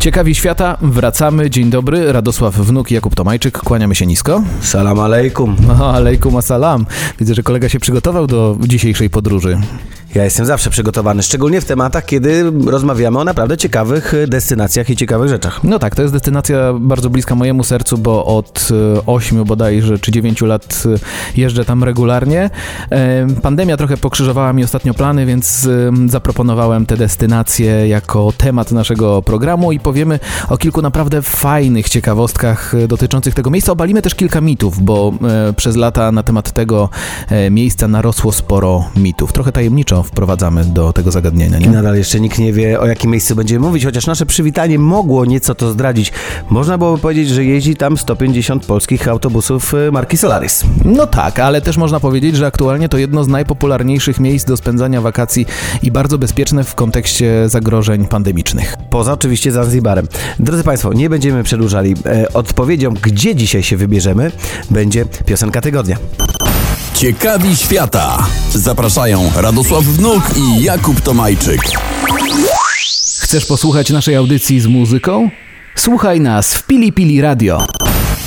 Ciekawi świata, wracamy. Dzień dobry, Radosław Wnuk i Jakub Tomajczyk, kłaniamy się nisko. Salam alejkum. Alejkum assalam. Widzę, że kolega się przygotował do dzisiejszej podróży. Ja jestem zawsze przygotowany, szczególnie w tematach, kiedy rozmawiamy o naprawdę ciekawych destynacjach i ciekawych rzeczach. No tak, to jest destynacja bardzo bliska mojemu sercu, bo od 8 bodajże czy 9 lat e, jeżdżę tam regularnie. Pandemia trochę pokrzyżowała mi ostatnio plany, więc zaproponowałem tę destynację jako temat naszego programu i powiemy o kilku naprawdę fajnych ciekawostkach e, dotyczących tego miejsca. Obalimy też kilka mitów, bo e, przez lata na temat tego e, miejsca narosło sporo mitów. Trochę tajemniczo wprowadzamy do tego zagadnienia, I nie? nadal jeszcze nikt nie wie, o jakim miejscu będziemy mówić, chociaż nasze przywitanie mogło nieco to zdradzić. Można byłoby powiedzieć, że jeździ tam 150 polskich autobusów marki Solaris. No tak, ale też można powiedzieć, że aktualnie to jedno z najpopularniejszych miejsc do spędzania wakacji i bardzo bezpieczne w kontekście zagrożeń pandemicznych. Poza oczywiście Zanzibarem. Drodzy Państwo, nie będziemy przedłużali. E, odpowiedzią, gdzie dzisiaj się wybierzemy, będzie piosenka tygodnia. Ciekawi świata. Zapraszają Radosław Wnuk i Jakub Tomajczyk. Chcesz posłuchać naszej audycji z muzyką? Słuchaj nas w Pili Pili Radio.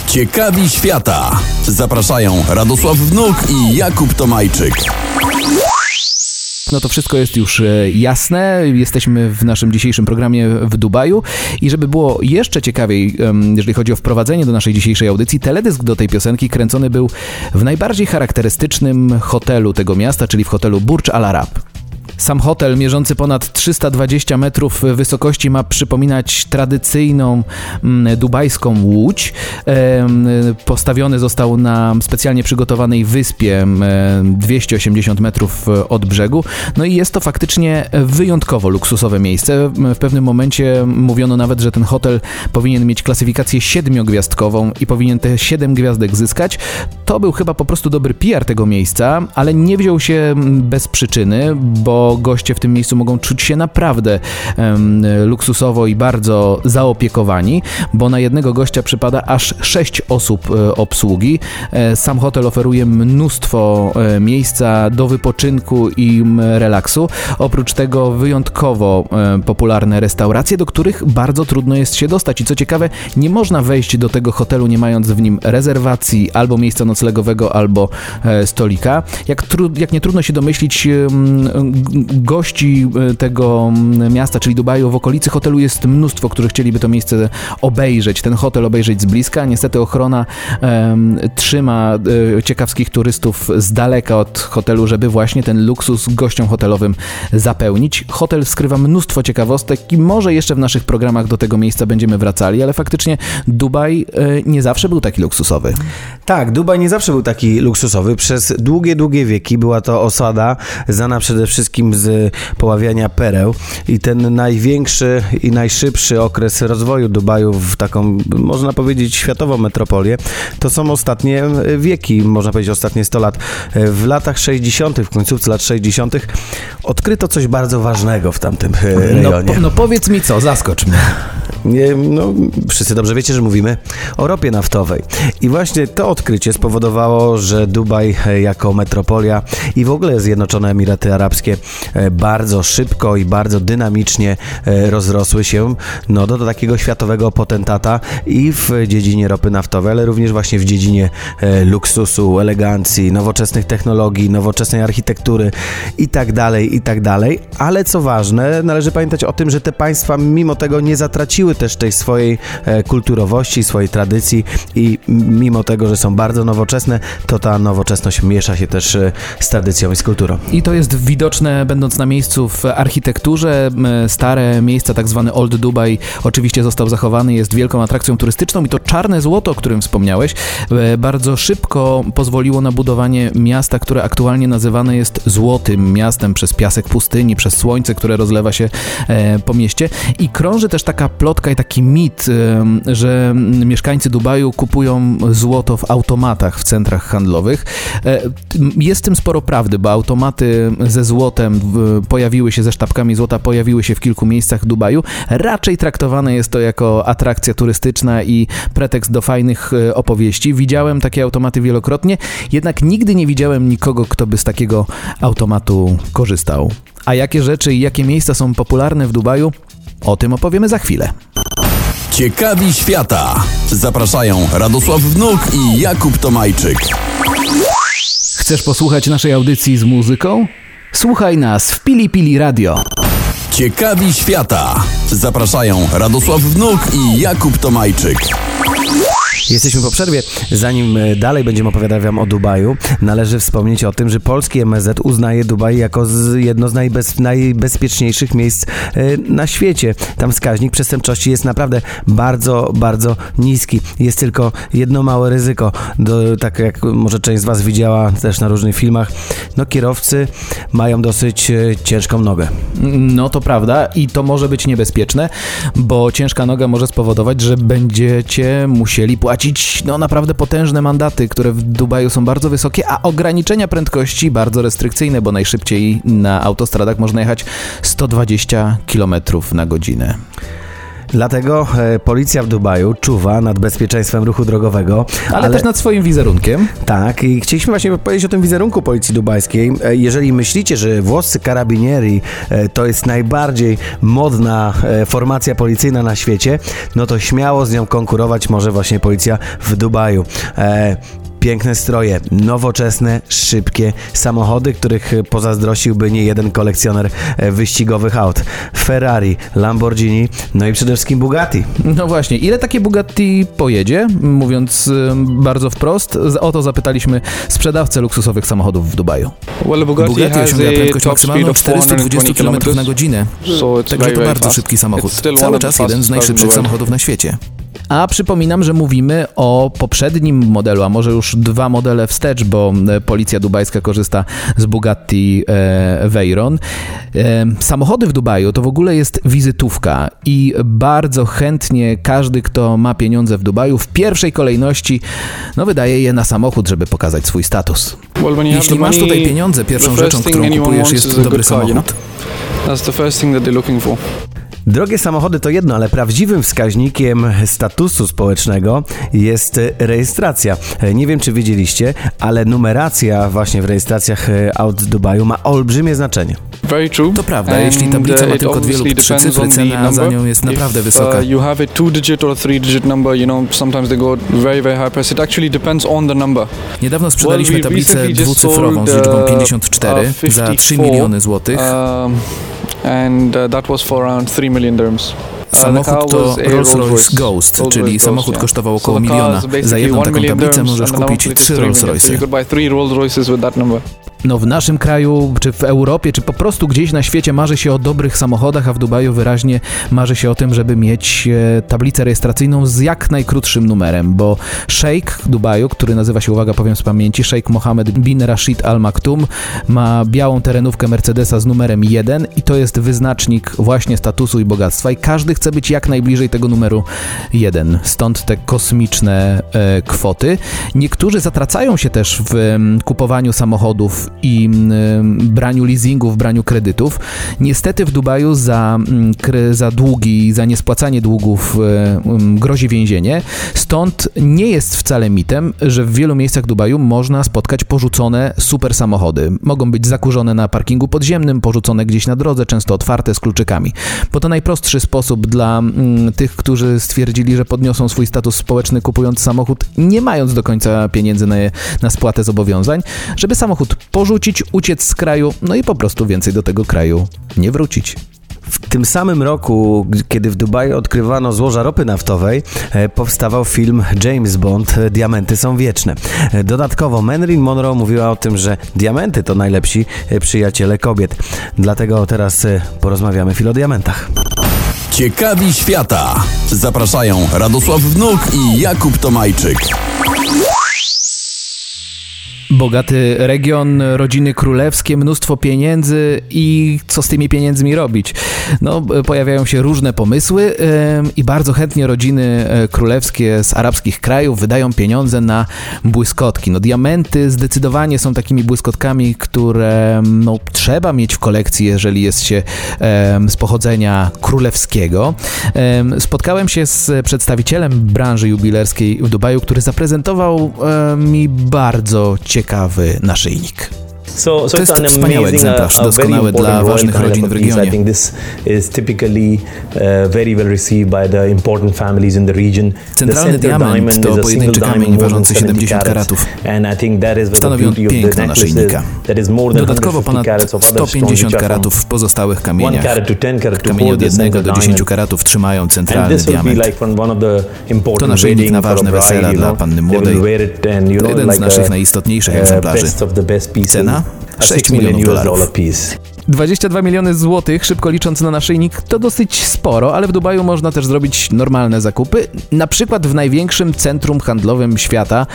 Ciekawi świata. Zapraszają Radosław Wnuk i Jakub Tomajczyk. No to wszystko jest już e, jasne. Jesteśmy w naszym dzisiejszym programie w Dubaju i żeby było jeszcze ciekawiej, jeżeli chodzi o wprowadzenie do naszej dzisiejszej audycji, teledysk do tej piosenki kręcony był w najbardziej charakterystycznym hotelu tego miasta, czyli w hotelu Burj Al Arab. Sam hotel, mierzący ponad 320 metrów wysokości, ma przypominać tradycyjną mm, dubajską łódź. Postawiony został na specjalnie przygotowanej wyspie em, 280 metrów od brzegu. No i jest to faktycznie wyjątkowo luksusowe miejsce. W pewnym momencie mówiono nawet, że ten hotel powinien mieć klasyfikację siedmiogwiazdkową i powinien te 7 gwiazdek zyskać. To był chyba po prostu dobry PR tego miejsca, ale nie wziął się bez przyczyny, bo goście w tym miejscu mogą czuć się naprawdę em, luksusowo i bardzo zaopiekowani, bo na jednego gościa przypada aż 6 osób e, obsługi. E, Sam hotel oferuje mnóstwo e, miejsca do wypoczynku i relaksu. Oprócz tego wyjątkowo popularne restauracje, do których bardzo trudno jest się dostać. I co ciekawe, nie można wejść do tego hotelu nie mając w nim rezerwacji albo miejsca noclegowego, albo stolika. Jak, tru, jak nie trudno się domyślić, gości e, tego miasta, czyli Dubaju, w okolicy hotelu jest mnóstwo, którzy chcieliby to miejsce obejrzeć, ten hotel obejrzeć z bliska. Niestety ochrona trzyma e, ciekawskich turystów z daleka od hotelu, żeby właśnie ten luksus gościom hotelowym zapełnić. Hotel skrywa mnóstwo ciekawostek i może jeszcze w naszych programach do tego miejsca będziemy wracali, ale faktycznie Dubaj e, nie zawsze był taki luksusowy. Tak, Dubaj nie zawsze był taki luksusowy. Przez długie, długie wieki była to osada znana przede wszystkim z poławiania pereł i ten największy i najszybszy okres rozwoju Dubaju w taką, można powiedzieć, światową metropolię, to są ostatnie wieki, można powiedzieć ostatnie 100 lat. W latach 60., w końcówce lat 60. odkryto coś bardzo ważnego w tamtym e, No, rejonie. po, no powiedz mi co, zaskocz mnie. Nie, no, wszyscy dobrze wiecie, że mówimy o ropie naftowej. I właśnie to odkrycie spowodowało, że Dubaj e, jako metropolia i w ogóle Zjednoczone Emiraty Arabskie bardzo szybko i bardzo dynamicznie e, rozrosły się no, do, do takiego światowego potentata i w dziedzinie ropy naftowej, ale również właśnie w dziedzinie e, luksusu, elegancji, nowoczesnych technologii, nowoczesnej architektury i tak dalej, i tak dalej. Ale co ważne, należy pamiętać o tym, że te państwa mimo tego nie zatraciły też tej swojej e, kulturowości, swojej tradycji i mimo tego, że są bardzo nowoczesne, to ta nowoczesność miesza się też e, z tradycją i z kulturą. I to jest widoczne, będąc na miejscu w architekturze. Stare miejsca, tak zwany Old Dubai, oczywiście został zachowany, jest wielką atrakcją turystyczną i to czarne złoto, o którym wspomniałeś, e, bardzo szybko pozwoliło na budowanie miasta, które aktualnie nazywane jest złotym miastem przez piasek pustyni, przez słońce, które rozlewa się e, po mieście. I krąży też taka plotka i taki mit, e, że mieszkańcy Dubaju kupują złoto w automatach w centrach handlowych. Jest w tym sporo prawdy, bo automaty ze złotem w- pojawiły się, ze sztabkami złota pojawiły się w kilku miejscach Dubaju. Raczej traktowane jest to jako atrakcja turystyczna i pretekst do fajnych e, opowieści. Widziałem takie automaty wielokrotnie, jednak nigdy nie widziałem nikogo, kto by z takiego automatu korzystał. A jakie rzeczy i jakie miejsca są popularne w Dubaju? O tym opowiemy za chwilę. Ciekawi świata. Zapraszają Radosław Wnuk i Jakub Tomajczyk. Chcesz posłuchać naszej audycji z muzyką? Słuchaj nas w Pili Pili Radio. Ciekawi świata. Zapraszają Radosław Wnuk i Jakub Tomajczyk. Jesteśmy po przerwie. Zanim e, dalej będziemy opowiadać Wam o Dubaju, należy wspomnieć o tym, że polski MSZ uznaje Dubaj jako jedno z najbez, najbezpieczniejszych miejsc e, na świecie. Tam wskaźnik przestępczości jest naprawdę bardzo, bardzo niski. Jest tylko jedno małe ryzyko, do, tak jak może część z Was widziała też na różnych filmach. No kierowcy mają dosyć e, ciężką nogę. No to prawda i to może być niebezpieczne, bo ciężka noga może spowodować, że będziecie musieli płacić no naprawdę potężne mandaty, które w Dubaju są bardzo wysokie, a ograniczenia prędkości bardzo restrykcyjne, bo najszybciej na autostradach można jechać 120 km na godzinę. Dlatego e, policja w Dubaju czuwa nad bezpieczeństwem ruchu drogowego, Ale, też nad swoim wizerunkiem. Tak, i chcieliśmy właśnie powiedzieć o tym wizerunku policji dubajskiej. E, Jeżeli myślicie, że włoscy karabinieri e, to jest najbardziej modna e, formacja policyjna na świecie, no to śmiało z nią konkurować może właśnie policja w Dubaju. E, Piękne stroje, nowoczesne, szybkie samochody, których e, pozazdrościłby nie jeden kolekcjoner e, wyścigowych aut. Ferrari, Lamborghini, no i przede wszystkim Bugatti. No właśnie, ile takie Bugatti pojedzie? Mówiąc ym, bardzo wprost, o to zapytaliśmy sprzedawcę luksusowych samochodów w Dubaju. Well, Bugatti, Bugatti has osiąga a prędkość top speed maksymalną of 420 420 km na godzinę. Także to very bardzo szybki samochód. Cały czas jeden z najszybszych samochodów na świecie. A przypominam, że mówimy o poprzednim modelu, a może już dwa modele wstecz, bo e, policja dubajska korzysta z Bugatti e, Veyron. E, samochody w Dubaju to w ogóle jest wizytówka i bardzo chętnie każdy, kto ma pieniądze w Dubaju, w pierwszej kolejności no, wydaje je na samochód, żeby pokazać swój status. Well, Jeśli masz tutaj pieniądze, pierwszą rzeczą, którą kupujesz jest dobry good car, you know? samochód. That's the first thing that they're looking for. Drogie samochody to jedno, ale prawdziwym wskaźnikiem statusu społecznego jest e, rejestracja. E, Nie wiem, czy wiedzieliście, ale numeracja właśnie w rejestracjach e, aut z Dubaju ma olbrzymie znaczenie. Very true. To prawda, jeśli tablica uh, ma it tylko dwie lub trzy cyfry, cena za nią jest naprawdę If, wysoka. Uh, you have a two-digit or three-digit number, you know, sometimes they go very, very high price. It actually depends on the number. Niedawno sprzedaliśmy Well, we tablicę dwucyfrową z liczbą uh, 54 uh, za 3 54, miliony złotych. Um, and uh, that was for around 3 million dirhams. Uh, Samochód to Rolls-Royce Ghost, czyli samochód kosztował około miliona. Za jedną taką tablicę możesz kupić trzy 3 million. So you Rolls-Royce. No w naszym kraju, czy w Europie, czy po prostu gdzieś na świecie marzy się o dobrych samochodach, a w Dubaju wyraźnie marzy się o tym, żeby mieć e, tablicę rejestracyjną z jak najkrótszym numerem, bo szejk Dubaju, który nazywa się, uwaga, powiem z pamięci, szejk Mohammed bin Rashid Al Maktoum, ma białą terenówkę Mercedesa z numerem 1 i to jest wyznacznik właśnie statusu i bogactwa i każdy chce być jak najbliżej tego numeru 1. Stąd te kosmiczne e, kwoty. Niektórzy zatracają się też w em, kupowaniu samochodów i em, braniu leasingów, braniu kredytów. Niestety w Dubaju za, mm, za długi, za niespłacanie długów e, em, grozi więzienie. Stąd nie jest wcale mitem, że w wielu miejscach Dubaju można spotkać porzucone super samochody. Mogą być zakurzone na parkingu podziemnym, porzucone gdzieś na drodze, często otwarte z kluczykami. Bo to najprostszy sposób dla mm, tych, którzy stwierdzili, że podniosą swój status społeczny kupując samochód, nie mając do końca pieniędzy na, na spłatę zobowiązań, żeby samochód porzucić, uciec z kraju, no i po prostu więcej do tego kraju nie wrócić. W tym samym roku, kiedy w Dubaju odkrywano złoża ropy naftowej, e, powstawał film James Bond e, Diamenty są wieczne. E, Dodatkowo Marilyn Monroe mówiła o tym, że diamenty to najlepsi przyjaciele kobiet. Dlatego teraz porozmawiamy chwilę o diamentach. Ciekawi świata. Zapraszają Radosław Wnuk i Jakub Tomajczyk. Bogaty region, rodziny królewskie, mnóstwo pieniędzy i co z tymi pieniędzmi robić? no, pojawiają się różne pomysły i bardzo chętnie rodziny e, królewskie z arabskich krajów wydają pieniądze na błyskotki. No, diamenty zdecydowanie są takimi błyskotkami, które no, trzeba mieć w kolekcji, jeżeli jest się z pochodzenia królewskiego. Em, spotkałem się z przedstawicielem branży jubilerskiej w Dubaju, który zaprezentował mi bardzo ciekawy naszyjnik. So, so To jest an wspaniały egzemplarz, uh, doskonały dla ważnych rodzin w regionie. Uh, Centralny diament to pojedynczy kamień ważący 70 70 karatów. And I think that is where the Stanowi on piękno naszyjnika. Dodatkowo 150 ponad carats of other stones 150 which are from karatów w pozostałych kamieniach. carat to 10 carat to Kamienie od the 1 single do 10 diamond. karatów trzymają centralny diament. To naszyjnik na ważne wesela dla panny młodej. To jeden z naszych a, najistotniejszych uh, egzemplarzy. Cena? A 6 6 million milionów US dolarów. dollar piece. 22 miliony złotych, szybko licząc na naszyjnik, to dosyć sporo, ale w Dubaju można też zrobić normalne zakupy. Na przykład w największym centrum handlowym świata,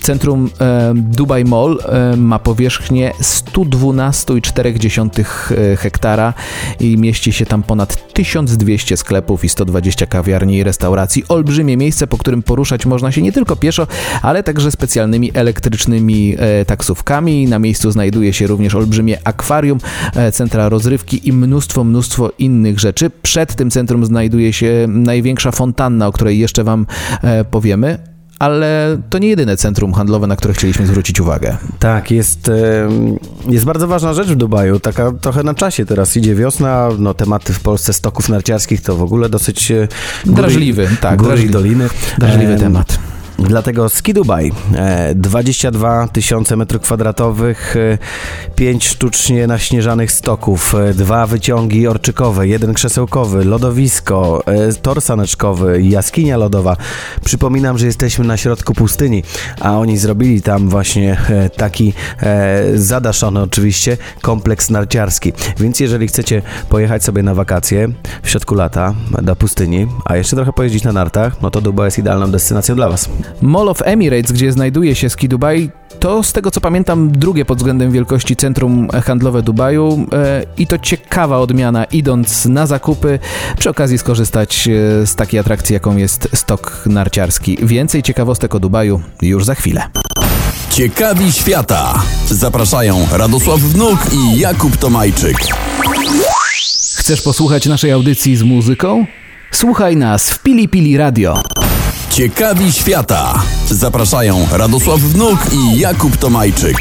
centrum Dubai Mall ma powierzchnię 112,4 e, hektara i mieści się tam ponad 1200 sklepów i 120 kawiarni i restauracji. Olbrzymie miejsce, po którym poruszać można się nie tylko pieszo, ale także specjalnymi elektrycznymi e, taksówkami. Na miejscu znajduje się również olbrzymie akwarium, centra rozrywki i mnóstwo, mnóstwo innych rzeczy. Przed tym centrum znajduje się największa fontanna, o której jeszcze Wam e, powiemy. Ale to nie jedyne centrum handlowe, na które chcieliśmy zwrócić uwagę. Tak, jest, em, jest bardzo ważna rzecz w Dubaju, taka trochę na czasie teraz idzie wiosna, no tematy w Polsce stoków narciarskich to w ogóle dosyć e, góry, Drażliwy, tak, góry drażliwy. i doliny. Drażliwy Em, temat. Dlatego Ski Dubaj, e, 22 tysiące metrów kwadratowych, 5 sztucznie naśnieżanych stoków, e, dwa wyciągi orczykowe, jeden krzesełkowy, lodowisko, e, tor saneczkowy, jaskinia lodowa. Przypominam, że jesteśmy na środku pustyni, a oni zrobili tam właśnie e, taki e, zadaszony oczywiście kompleks narciarski. Więc jeżeli chcecie pojechać sobie na wakacje w środku lata do pustyni, a jeszcze trochę pojeździć na nartach, no to Dubaj jest idealną destynacją dla Was. Mall of Emirates, gdzie znajduje się Ski Dubai, to z tego co pamiętam drugie pod względem wielkości centrum handlowe Dubaju e, i to ciekawa odmiana idąc na zakupy, przy okazji skorzystać e, z takiej atrakcji jaką jest stok narciarski. Więcej ciekawostek o Dubaju już za chwilę. Ciekawi świata. Zapraszają Radosław Wnuk i Jakub Tomajczyk. Chcesz posłuchać naszej audycji z muzyką? Słuchaj nas w Pili Pili Radio. Ciekawi świata. Zapraszają Radosław Wnuk i Jakub Tomajczyk.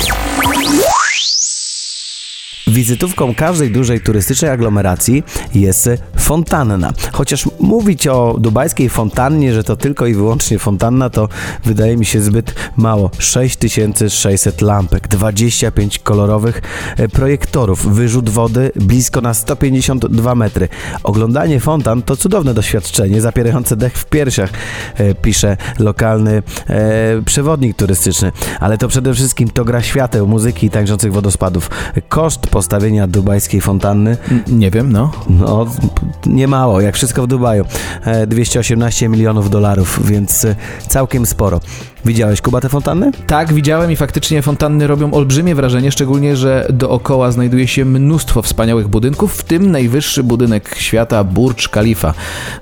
Wizytówką każdej dużej turystycznej aglomeracji jest fontanna. Chociaż mówić o dubajskiej fontannie, że to tylko i wyłącznie fontanna, to wydaje mi się zbyt mało. 6600 lampek, 25 kolorowych e, projektorów, wyrzut wody blisko na 152 metry. Oglądanie fontan to cudowne doświadczenie, zapierające dech w piersiach, e, pisze lokalny e, przewodnik turystyczny. Ale to przede wszystkim to gra świateł, muzyki i tańczących wodospadów. Koszt postawienia dubajskiej fontanny nie wiem, no. no, nie mało, jak wszystko w Dubaju. E, 218 milionów dolarów, więc e, całkiem sporo. Widziałeś Kuba te fontanny? Tak, widziałem i faktycznie fontanny robią olbrzymie wrażenie, szczególnie, że dookoła znajduje się mnóstwo wspaniałych budynków, w tym najwyższy budynek świata Burj Khalifa.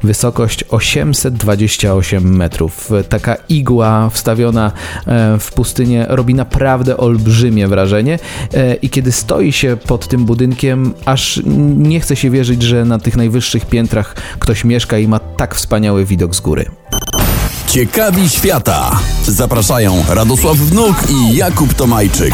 Wysokość 828 metrów. Taka igła wstawiona e, w pustynię robi naprawdę olbrzymie wrażenie e, i kiedy stoi się pod tym budynkiem, aż nie chce się wierzyć, że na tych najwyższych piętrach ktoś mieszka i ma tak wspaniały widok z góry. Ciekawi świata. Zapraszają Radosław Wnuk i Jakub Tomajczyk.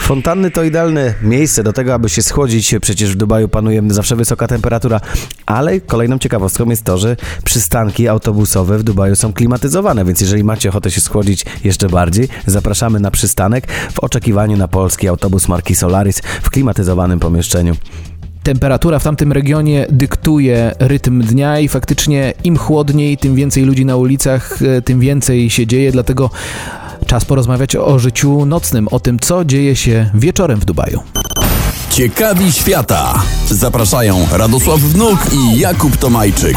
Fontanny to idealne miejsce do tego, aby się schłodzić. Przecież w Dubaju panuje zawsze wysoka temperatura. Ale kolejną ciekawostką jest to, że przystanki autobusowe w Dubaju są klimatyzowane, więc jeżeli macie ochotę się schłodzić jeszcze bardziej, zapraszamy na przystanek w oczekiwaniu na polski autobus marki Solaris w klimatyzowanym pomieszczeniu. Temperatura w tamtym regionie dyktuje rytm dnia i faktycznie im chłodniej, tym więcej ludzi na ulicach, e, tym więcej się dzieje, dlatego czas porozmawiać o życiu nocnym, o tym, co dzieje się wieczorem w Dubaju. Ciekawi świata. Zapraszają Radosław Wnuk i Jakub Tomajczyk.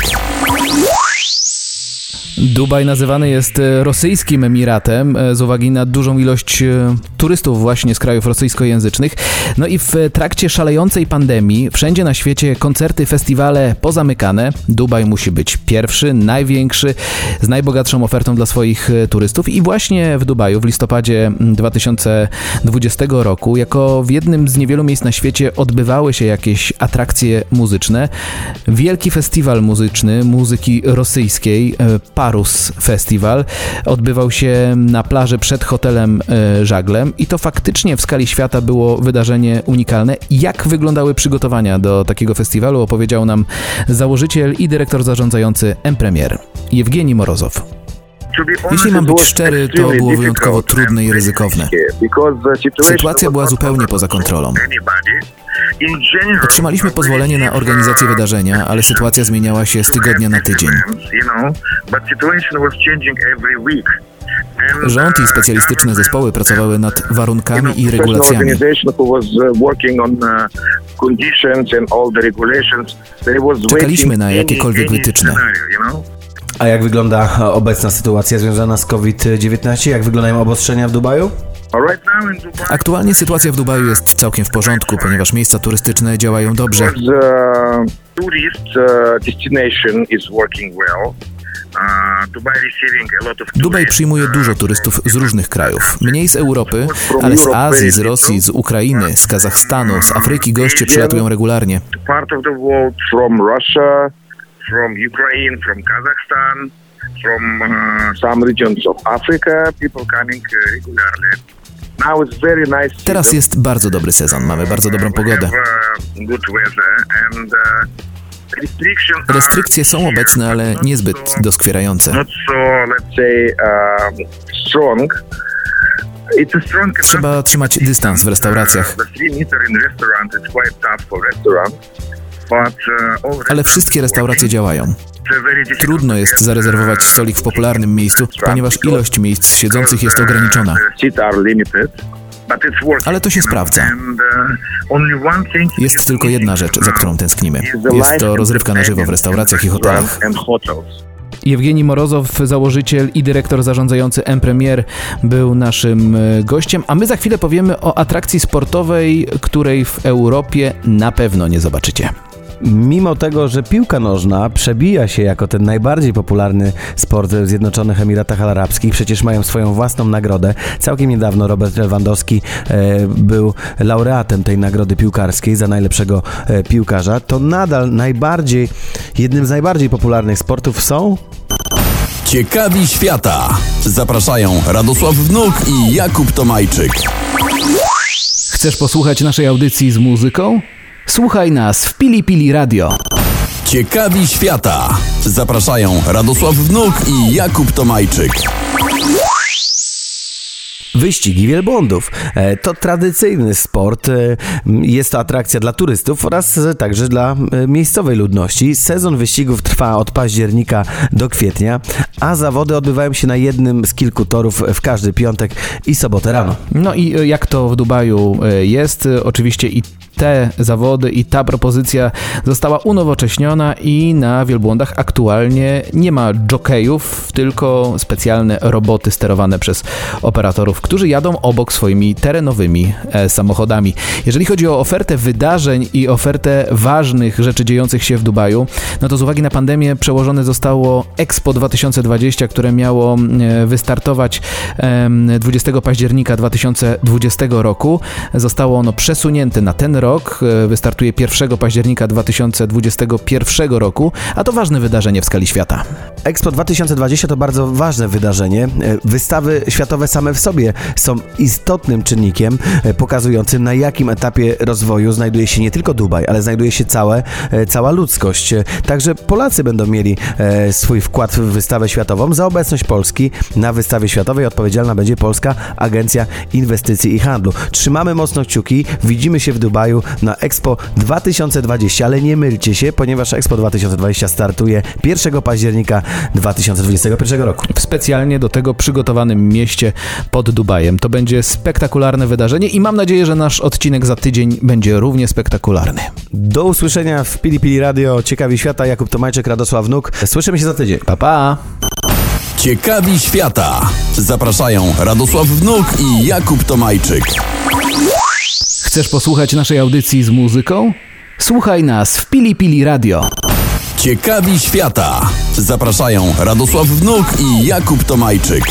Dubaj nazywany jest e, rosyjskim Emiratem e, z uwagi na dużą ilość e, turystów właśnie z krajów rosyjskojęzycznych. No i w trakcie szalejącej pandemii wszędzie na świecie koncerty, festiwale pozamykane. Dubaj musi być pierwszy, największy, z najbogatszą ofertą dla swoich turystów i właśnie w Dubaju w listopadzie 2020 roku jako w jednym z niewielu miejsc na świecie odbywały się jakieś atrakcje muzyczne. Wielki festiwal muzyczny muzyki rosyjskiej Parus Festival. Odbywał się na plaży przed hotelem e, Żaglem i to faktycznie w skali świata było wydarzenie unikalne. Jak wyglądały przygotowania do takiego festiwalu opowiedział nam założyciel i dyrektor zarządzający M-Premier Jewgeni Morozow. Jeśli mam być szczery, to było wyjątkowo trudne i ryzykowne. Sytuacja była zupełnie poza kontrolą. Otrzymaliśmy pozwolenie na organizację wydarzenia, ale sytuacja zmieniała się z tygodnia na tydzień. Rząd i specjalistyczne zespoły pracowały nad warunkami i regulacjami. Czekaliśmy na jakiekolwiek wytyczne. A jak wygląda obecna sytuacja związana z COVID-19? Jak wyglądają obostrzenia w Dubaju? Aktualnie sytuacja w Dubaju jest całkiem w porządku, ponieważ miejsca turystyczne działają dobrze. Dubaj przyjmuje dużo turystów z różnych krajów. Mniej z Europy, ale z Azji, z Rosji, z Ukrainy, z Kazachstanu, z Afryki goście przylatują regularnie. From Ukraine, from Kazakhstan, from uh, some regions of Africa, people coming uh, regularly. Teraz jest bardzo dobry sezon, mamy bardzo dobrą pogodę. Restrykcje są obecne, ale niezbyt doskwierające. Trzeba trzymać dystans w restauracjach. Ale wszystkie restauracje działają. Trudno jest zarezerwować stolik w popularnym miejscu, ponieważ ilość miejsc siedzących jest ograniczona. Ale to się sprawdza. Jest tylko jedna rzecz, za którą tęsknimy. Jest to rozrywka na żywo w restauracjach i hotelach. Jewgeni Morozow, założyciel i dyrektor zarządzający M-Premier był naszym e, gościem, a my za chwilę powiemy o atrakcji sportowej, której w Europie na pewno nie zobaczycie. Mimo tego, że piłka nożna przebija się jako ten najbardziej popularny sport w Zjednoczonych Emiratach Arabskich, przecież mają swoją własną nagrodę. Całkiem niedawno Robert Lewandowski e, był laureatem tej nagrody piłkarskiej za najlepszego e, piłkarza. To nadal najbardziej, jednym z najbardziej popularnych sportów są Ciekawi świata. Zapraszają Radosław Wnuk i Jakub Tomajczyk. Chcesz posłuchać naszej audycji z muzyką? Słuchaj nas w Pili Pili Radio. Ciekawi świata. Zapraszają Radosław Wnuk i Jakub Tomajczyk. Wyścigi wielbłądów. E, to tradycyjny sport. E, jest to atrakcja dla turystów oraz także dla e, miejscowej ludności. Sezon wyścigów trwa od października do kwietnia, a zawody odbywają się na jednym z kilku torów w każdy piątek i sobotę rano. No i jak to w Dubaju jest, oczywiście i te zawody i ta propozycja została unowocześniona i na wielbłądach aktualnie nie ma jokejów, tylko specjalne roboty sterowane przez operatorów, którzy jadą obok swoimi terenowymi e, samochodami. Jeżeli chodzi o ofertę wydarzeń i ofertę ważnych rzeczy dziejących się w Dubaju, no to z uwagi na pandemię przełożone zostało Expo 2020, które miało e, wystartować 20 października 2020 roku. Zostało ono przesunięte na ten rok, e, wystartuje 1 października 2021 roku, a to ważne wydarzenie w skali świata. Expo 2020 to bardzo ważne wydarzenie. Wystawy światowe same w sobie są istotnym czynnikiem e, pokazującym na jakim etapie rozwoju znajduje się nie tylko Dubaj, ale znajduje się całe, e, cała ludzkość. E, także Polacy będą mieli swój wkład w wystawę światową. Za obecność Polski na wystawie światowej odpowiedzialna będzie Polska Agencja Inwestycji i Handlu. Trzymamy mocno kciuki, widzimy się w Dubaju na Expo 2020, ale nie mylcie się, ponieważ Expo 2020 startuje 1 października 2021 roku. W specjalnie do tego przygotowanym mieście pod Dubajem. To będzie spektakularne wydarzenie i mam nadzieję, że nasz odcinek za tydzień będzie równie spektakularny. Do usłyszenia w Pili Pili Radio Ciekawi Świata. Jakub Tomajczyk, Radosław Nuk. Słyszymy się za tydzień. Pa, pa! Ciekawi świata. Zapraszają Radosław Wnuk i Jakub Tomajczyk. Chcesz posłuchać naszej audycji z muzyką? Słuchaj nas w Pili Pili Radio. Ciekawi świata. Zapraszają Radosław Wnuk i Jakub Tomajczyk.